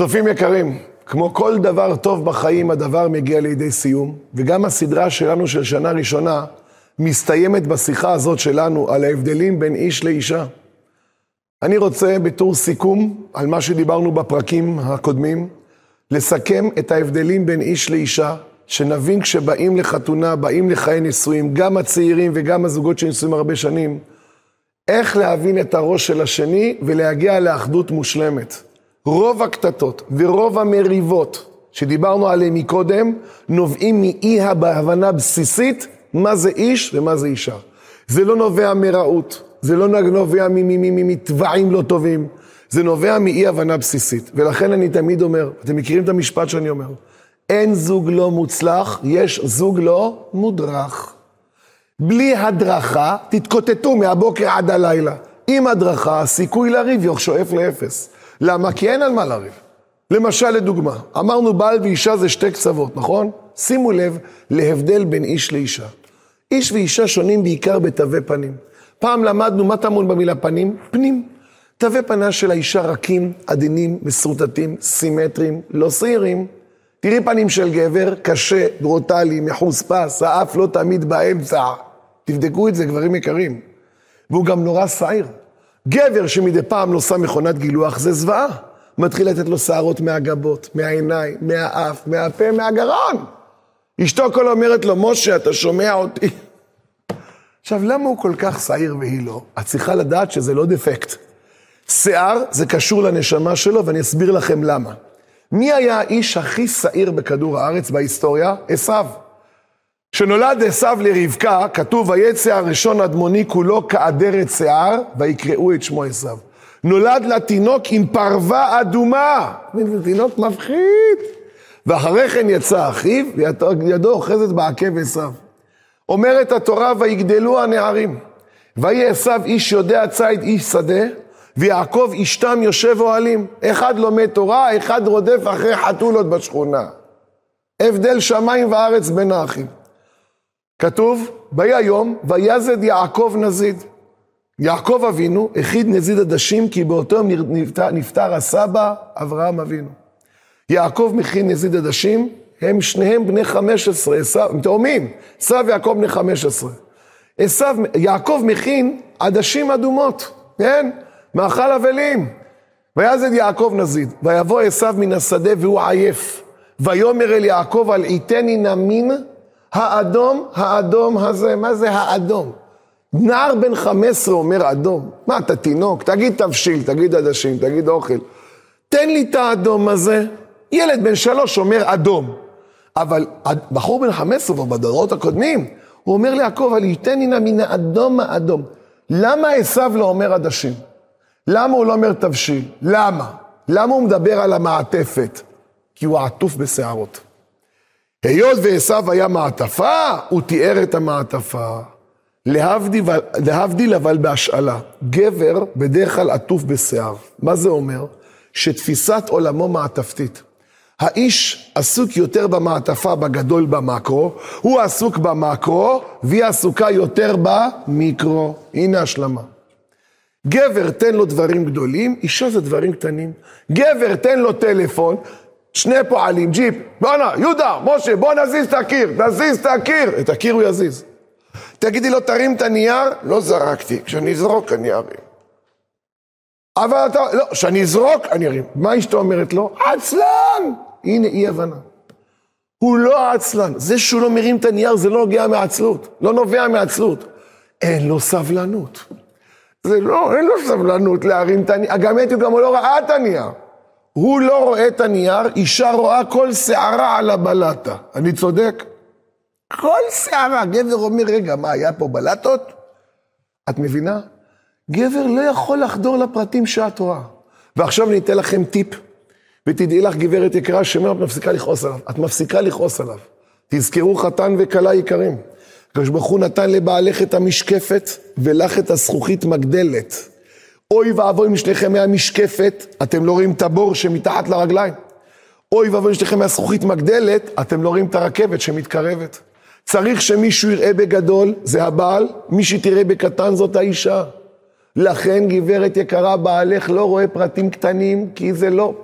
צופים יקרים, כמו כל דבר טוב בחיים, הדבר מגיע לידי סיום, וגם הסדרה שלנו של שנה ראשונה מסתיימת בשיחה הזאת שלנו על ההבדלים בין איש לאישה. אני רוצה בתור סיכום על מה שדיברנו בפרקים הקודמים, לסכם את ההבדלים בין איש לאישה, שנבין כשבאים לחתונה, באים לחיי נישואים, גם הצעירים וגם הזוגות שנשואים הרבה שנים, איך להבין את הראש של השני ולהגיע לאחדות מושלמת. רוב הקטטות ורוב המריבות שדיברנו עליהן מקודם, נובעים מאי הבנה בסיסית מה זה איש ומה זה אישה. זה לא נובע מרעות, זה לא נובע מטבעים לא טובים, זה נובע מאי הבנה בסיסית. ולכן אני תמיד אומר, אתם מכירים את המשפט שאני אומר, אין זוג לא מוצלח, יש זוג לא מודרך. בלי הדרכה, תתקוטטו מהבוקר עד הלילה. עם הדרכה, הסיכוי לריב שואף לאפס. למה? כי אין על מה לריב. למשל, לדוגמה, אמרנו בעל ואישה זה שתי קצוות, נכון? שימו לב להבדל בין איש לאישה. איש ואישה שונים בעיקר בתווי פנים. פעם למדנו מה טמון במילה פנים? פנים. תווי פניה של האישה רכים, עדינים, מסורטטים, סימטריים, לא שעירים. תראי פנים של גבר, קשה, ברוטלי, מחוספס, האף לא תמיד באמצע. תבדקו את זה, גברים יקרים. והוא גם נורא שעיר. גבר שמדי פעם נוסע מכונת גילוח זה זוועה. מתחיל לתת לו שערות מהגבות, מהעיניים, מהאף, מהפה, מהגרון. אשתו כל אומרת לו, משה, אתה שומע אותי? עכשיו, למה הוא כל כך שעיר והיא לא? את צריכה לדעת שזה לא דפקט. שיער זה קשור לנשמה שלו, ואני אסביר לכם למה. מי היה האיש הכי שעיר בכדור הארץ בהיסטוריה? עשיו. כשנולד עשיו לרבקה, כתוב, ויצא הראשון אדמוני כולו כאדרת שיער, ויקראו את שמו עשיו. נולד לה תינוק עם פרווה אדומה. תינוק מפחיד. ואחרי כן יצא אחיו, וידו אוחזת בעקב עשיו. אומרת התורה, ויגדלו הנערים. ויהי עשיו איש יודע ציד איש שדה, ויעקב איש תם יושב אוהלים. אחד לומד תורה, אחד רודף אחרי חתולות בשכונה. הבדל שמיים וארץ בין האחים. כתוב, ויהי היום, ויזד יעקב נזיד. יעקב אבינו הכיד נזיד עדשים, כי באותו יום נפטר, נפטר הסבא אברהם אבינו. יעקב מכין נזיד עדשים, הם שניהם בני חמש עשרה, הם תאומים, עשיו ויעקב בני חמש עשרה. עשיו, יעקב מכין עדשים אדומות, כן? מאכל אבלים. ויזד יעקב נזיד, ויבוא עשיו מן השדה והוא עייף. ויאמר אל יעקב על עיתני נמין האדום, האדום הזה, מה זה האדום? נער בן חמש עשרה אומר אדום. מה, אתה תינוק? תגיד תבשיל, תגיד עדשים, תגיד אוכל. תן לי את האדום הזה. ילד בן שלוש אומר אדום. אבל בחור בן חמש עשרה, בדורות הקודמים, הוא אומר ליעקב, על ייתני נא מן האדום האדום. למה עשיו לא אומר עדשים? למה הוא לא אומר תבשיל? למה? למה הוא מדבר על המעטפת? כי הוא עטוף בשערות. היות ועשיו היה מעטפה, הוא תיאר את המעטפה. להבדיל אבל בהשאלה. גבר בדרך כלל עטוף בשיער. מה זה אומר? שתפיסת עולמו מעטפתית. האיש עסוק יותר במעטפה, בגדול במקרו, הוא עסוק במקרו, והיא עסוקה יותר במיקרו. הנה השלמה. גבר תן לו דברים גדולים, אישה זה דברים קטנים. גבר תן לו טלפון, שני פועלים, ג'יפ, בואנה, יהודה, משה, בוא נזיז את הקיר, נזיז את הקיר. את הקיר הוא יזיז. תגידי לו, תרים את הנייר, לא זרקתי, כשאני אזרוק אני ארים. אבל אתה, לא, כשאני אזרוק אני ארים. מה אשתו אומרת לו? עצלן! הנה אי הבנה. הוא לא עצלן. זה שהוא לא מרים את הנייר זה לא נוגע מעצלות, לא נובע מעצלות. אין לו סבלנות. זה לא, אין לו סבלנות להרים את הנייר. גם הייתי גם הוא לא ראה את הנייר. הוא לא רואה את הנייר, אישה רואה כל שערה על הבלטה. אני צודק? כל שערה. גבר אומר, רגע, מה, היה פה בלטות? את מבינה? גבר לא יכול לחדור לפרטים שאת רואה. ועכשיו אני אתן לכם טיפ, ותדעי לך, גברת יקרה, שמא את מפסיקה לכעוס עליו. את מפסיקה לכעוס עליו. תזכרו חתן וכלה יקרים. הקדוש ברוך הוא נתן לבעלך את המשקפת, ולך את הזכוכית מגדלת. אוי ואבוי אם שניכם מהמשקפת, אתם לא רואים את הבור שמתחת לרגליים. אוי ואבוי אם שניכם מהזכוכית מגדלת, אתם לא רואים את הרכבת שמתקרבת. צריך שמישהו יראה בגדול, זה הבעל, מי שתראה בקטן זאת האישה. לכן, גברת יקרה, בעלך לא רואה פרטים קטנים, כי זה לא...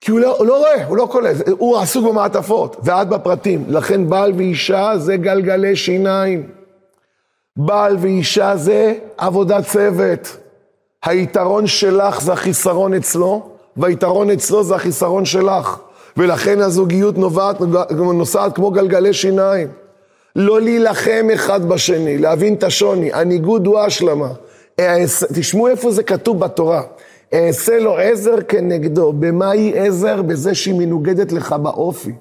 כי הוא לא, הוא לא רואה, הוא לא קולט, הוא עסוק במעטפות, ועד בפרטים. לכן בעל ואישה זה גלגלי שיניים. בעל ואישה זה עבודת צוות. היתרון שלך זה החיסרון אצלו, והיתרון אצלו זה החיסרון שלך. ולכן הזוגיות נובעת, נוסעת כמו גלגלי שיניים. לא להילחם אחד בשני, להבין את השוני, הניגוד הוא השלמה. תשמעו איפה זה כתוב בתורה. אעשה לו עזר כנגדו. במה היא עזר? בזה שהיא מנוגדת לך באופי.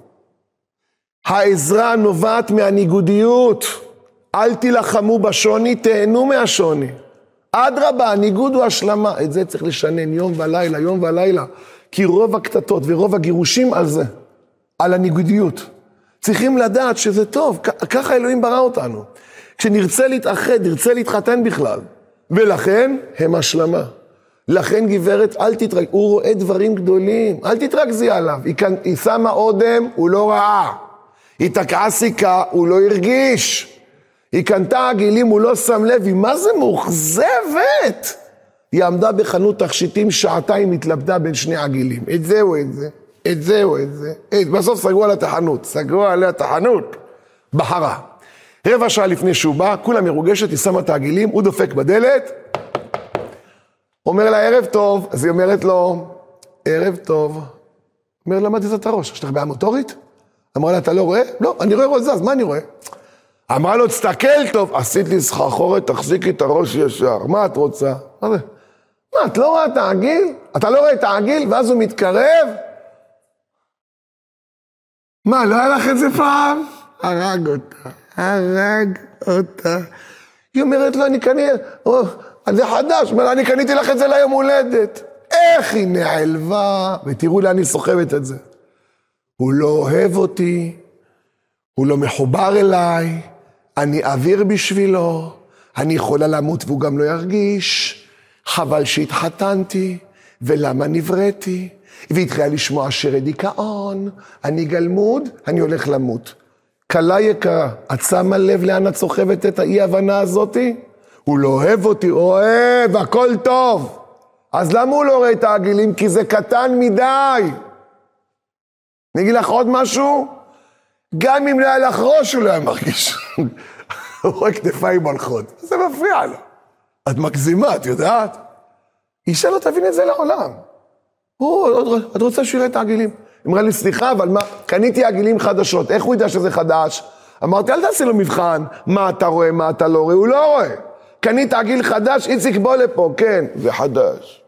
העזרה נובעת מהניגודיות. אל תילחמו בשוני, תהנו מהשוני. אדרבה, הניגוד הוא השלמה. את זה צריך לשנן יום ולילה, יום ולילה. כי רוב הקטטות ורוב הגירושים על זה, על הניגודיות. צריכים לדעת שזה טוב, ככה אלוהים ברא אותנו. כשנרצה להתאחד, נרצה להתחתן בכלל. ולכן, הם השלמה. לכן גברת, אל תתרג... הוא רואה דברים גדולים, אל תתרכזי עליו. היא, כאן, היא שמה אודם, הוא לא ראה. היא תקעה סיכה, הוא לא הרגיש. היא קנתה עגילים, הוא לא שם לב, היא מה זה מאוכזבת. היא עמדה בחנות תכשיטים, שעתיים התלבטה בין שני עגילים. את זה או את זה, את זה או את זה. את... בסוף סגרו עליה את החנות, סגרו עליה את החנות. בחרה. רבע שעה לפני שהוא בא, כולה מרוגשת, היא שמה את העגילים, הוא דופק בדלת, אומר לה, ערב טוב, אז היא אומרת לו, ערב טוב. אומר לה, מה את הראש? יש לך בעיה מוטורית? אמרה לה, אתה לא רואה? לא, אני רואה ראש זז, מה אני רואה? אמרה לו, תסתכל טוב, עשית לי סחרחורת, תחזיקי את הראש ישר, מה את רוצה? מה זה? מה, את לא רואה את העגיל? אתה לא רואה את העגיל? ואז הוא מתקרב? מה, לא היה לך את זה פעם? הרג אותה, הרג אותה. היא אומרת לו, אני כנראה, זה חדש, אומר, אני קניתי לך את זה ליום הולדת. איך היא נעלבה, ותראו לאן היא סוחבת את זה. הוא לא אוהב אותי, הוא לא מחובר אליי, אני אוויר בשבילו, אני יכולה למות והוא גם לא ירגיש. חבל שהתחתנתי, ולמה נבראתי? והתחילה לשמוע שירי דיכאון, אני גלמוד, אני הולך למות. כלה יקרה, את שמה לב לאן את סוחבת את האי-הבנה הזאתי? הוא לא אוהב אותי, אוהב, הכל טוב. אז למה הוא לא רואה את העגילים? כי זה קטן מדי. אני אגיד לך עוד משהו? גם אם לא היה לך ראש, הוא לא היה מרגיש. הוא רואה כתפיים הולכות, זה מפריע לו. את מגזימה, את יודעת? אישה לא תבין את זה לעולם. הוא, את רוצה שהוא יראה את העגילים. היא אמרה לי, סליחה, אבל מה, קניתי עגילים חדשות, איך הוא ידע שזה חדש? אמרתי, אל תעשי לו מבחן, מה אתה רואה, מה אתה לא רואה, הוא לא רואה. קנית עגיל חדש, איציק בוא לפה, כן, זה חדש.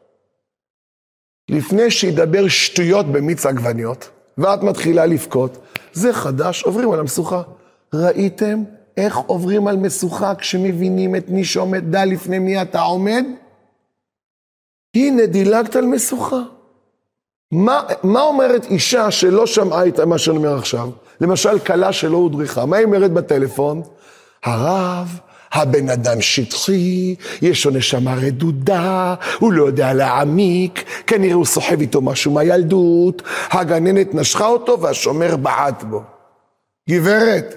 לפני שידבר שטויות במיץ עגבניות, ואת מתחילה לבכות, זה חדש, עוברים על המשוכה. ראיתם איך עוברים על משוכה כשמבינים את מי שעומד, דע לפני מי אתה עומד? הנה, דילגת על משוכה. מה, מה אומרת אישה שלא שמעה את מה שאני אומר עכשיו? למשל, כלה שלא הודרכה, מה היא אומרת בטלפון? הרב, הבן אדם שטחי, יש לו נשמה רדודה, הוא לא יודע להעמיק, כנראה הוא סוחב איתו משהו מהילדות, הגננת נשכה אותו והשומר בעט בו. גברת,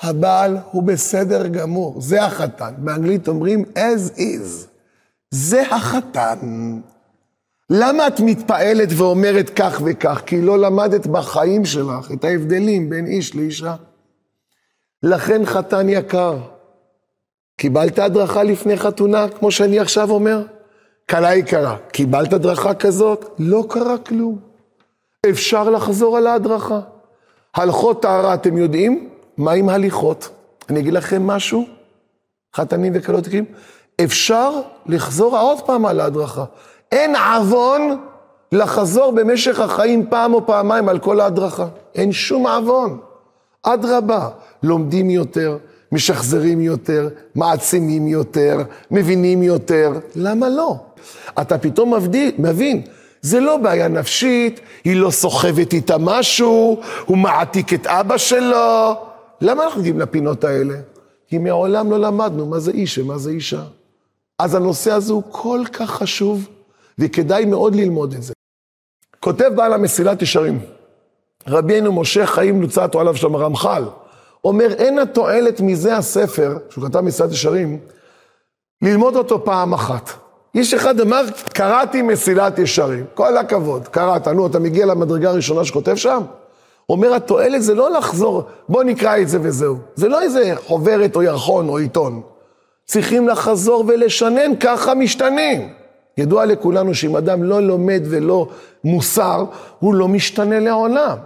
הבעל הוא בסדר גמור, זה החתן. באנגלית אומרים as is. זה החתן. למה את מתפעלת ואומרת כך וכך? כי לא למדת בחיים שלך את ההבדלים בין איש לאישה. לכן חתן יקר, קיבלת הדרכה לפני חתונה, כמו שאני עכשיו אומר? כלה יקרה, קיבלת הדרכה כזאת? לא קרה כלום. אפשר לחזור על ההדרכה. הלכות טהרה, אתם יודעים? מה עם הליכות? אני אגיד לכם משהו, חתנים וכלות תקרים, אפשר לחזור עוד פעם על ההדרכה. אין עוון לחזור במשך החיים פעם או פעמיים על כל ההדרכה. אין שום עוון. אדרבה, לומדים יותר, משחזרים יותר, מעצימים יותר, מבינים יותר. למה לא? אתה פתאום מבדיל, מבין, זה לא בעיה נפשית, היא לא סוחבת איתה משהו, הוא מעתיק את אבא שלו. למה אנחנו מגיעים לפינות האלה? כי מעולם לא למדנו מה זה איש ומה זה אישה. אז הנושא הזה הוא כל כך חשוב, וכדאי מאוד ללמוד את זה. כותב בעל המסילת ישרים, רבינו משה חיים לוצתו עליו שם הרמח"ל, אומר, אין התועלת מזה הספר, שהוא כתב מסילת ישרים, ללמוד אותו פעם אחת. איש אחד אמר, קראתי מסילת ישרים. כל הכבוד, קראת. נו, אתה מגיע למדרגה הראשונה שכותב שם? אומר, התועלת זה לא לחזור, בוא נקרא את זה וזהו. זה לא איזה חוברת או ירחון או עיתון. צריכים לחזור ולשנן, ככה משתנים. ידוע לכולנו שאם אדם לא לומד ולא מוסר, הוא לא משתנה לעולם.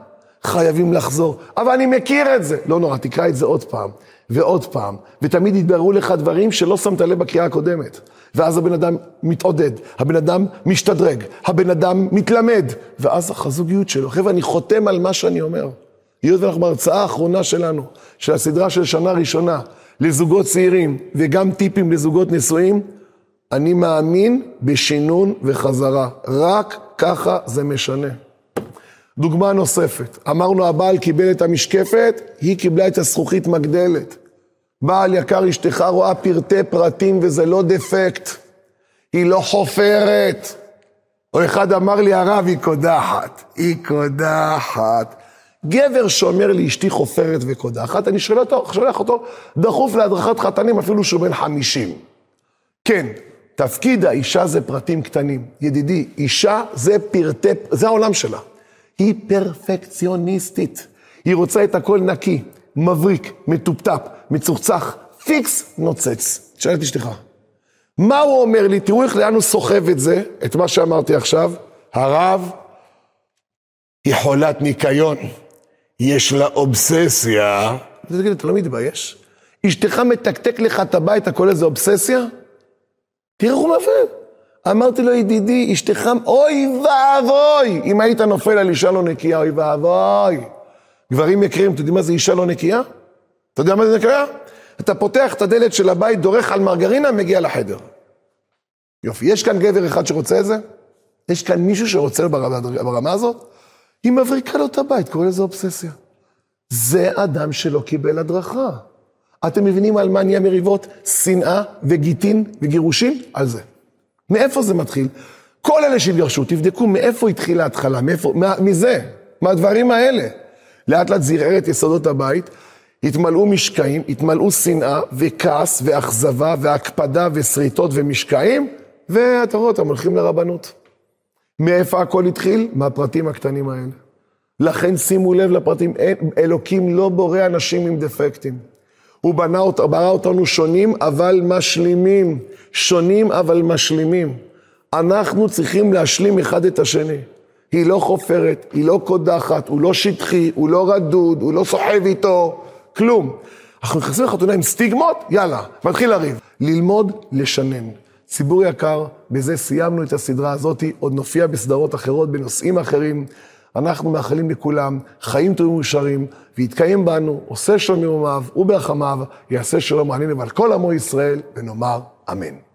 חייבים לחזור. אבל אני מכיר את זה. לא נורא, תקרא את זה עוד פעם, ועוד פעם, ותמיד יתבררו לך דברים שלא שמת לב בקריאה הקודמת. ואז הבן אדם מתעודד, הבן אדם משתדרג, הבן אדם מתלמד, ואז הזוגיות שלו. חבר'ה, אני חותם על מה שאני אומר. היות ואנחנו בהרצאה האחרונה שלנו, של הסדרה של שנה ראשונה, לזוגות צעירים, וגם טיפים לזוגות נשואים, אני מאמין בשינון וחזרה. רק ככה זה משנה. דוגמה נוספת, אמרנו הבעל קיבל את המשקפת, היא קיבלה את הזכוכית מגדלת. בעל יקר, אשתך רואה פרטי פרטים וזה לא דפקט, היא לא חופרת. או אחד אמר לי, הרב, היא קודחת. היא קודחת. גבר שאומר לי, אשתי חופרת וקודחת, אני שולח אותו, שולח אותו דחוף להדרכת חתנים, אפילו שהוא בן חמישים. כן, תפקיד האישה זה פרטים קטנים. ידידי, אישה זה פרטי, זה העולם שלה. היא פרפקציוניסטית. היא רוצה את הכל נקי, מבריק, מטופטפ, מצוחצח, פיקס, נוצץ. תשאל את אשתך. מה הוא אומר לי? תראו איך לאן הוא סוחב את זה, את מה שאמרתי עכשיו. הרב, היא חולת ניקיון, יש לה אובססיה. תגיד, אתה לא מתבייש? אשתך מתקתק לך את הבית, הכל איזה אובססיה? תראה איך הוא מבין. אמרתי לו, ידידי, אשתך, אוי ואבוי, אם היית נופל על אישה לא נקייה, אוי ואבוי. גברים יקרים, אתה יודעים מה זה אישה לא נקייה? אתה יודע מה זה נקרא? אתה פותח את הדלת של הבית, דורך על מרגרינה, מגיע לחדר. יופי, יש כאן גבר אחד שרוצה את זה? יש כאן מישהו שרוצה ברמה, ברמה הזאת? היא מבריקה לו את הבית, קורא לזה אובססיה. זה אדם שלא קיבל הדרכה. אתם מבינים על מה נהיה מריבות? שנאה וגיטין וגירושים? על זה. מאיפה זה מתחיל? כל אלה שהתגרשו, תבדקו מאיפה התחילה ההתחלה, מאיפה, מה, מזה, מהדברים האלה. לאט לאט זרער את יסודות הבית, התמלאו משקעים, התמלאו שנאה וכעס ואכזבה והקפדה ושריטות ומשקעים, ואתה רואה אותם הולכים לרבנות. מאיפה הכל התחיל? מהפרטים הקטנים האלה. לכן שימו לב לפרטים, אלוקים לא בורא אנשים עם דפקטים. הוא בנה, ברא אותנו שונים אבל משלימים. שונים אבל משלימים. אנחנו צריכים להשלים אחד את השני. היא לא חופרת, היא לא קודחת, הוא לא שטחי, הוא לא רדוד, הוא לא סוחב איתו, כלום. אנחנו נכנסים לחתונה עם סטיגמות, יאללה, מתחיל לריב. ללמוד, לשנן. ציבור יקר, בזה סיימנו את הסדרה הזאת, עוד נופיע בסדרות אחרות, בנושאים אחרים. אנחנו מאחלים לכולם חיים טובים ומאושרים, ויתקיים בנו, עושה שלום יוממיו וברחמיו, יעשה שלום עלינו ועל כל עמו ישראל, ונאמר אמן.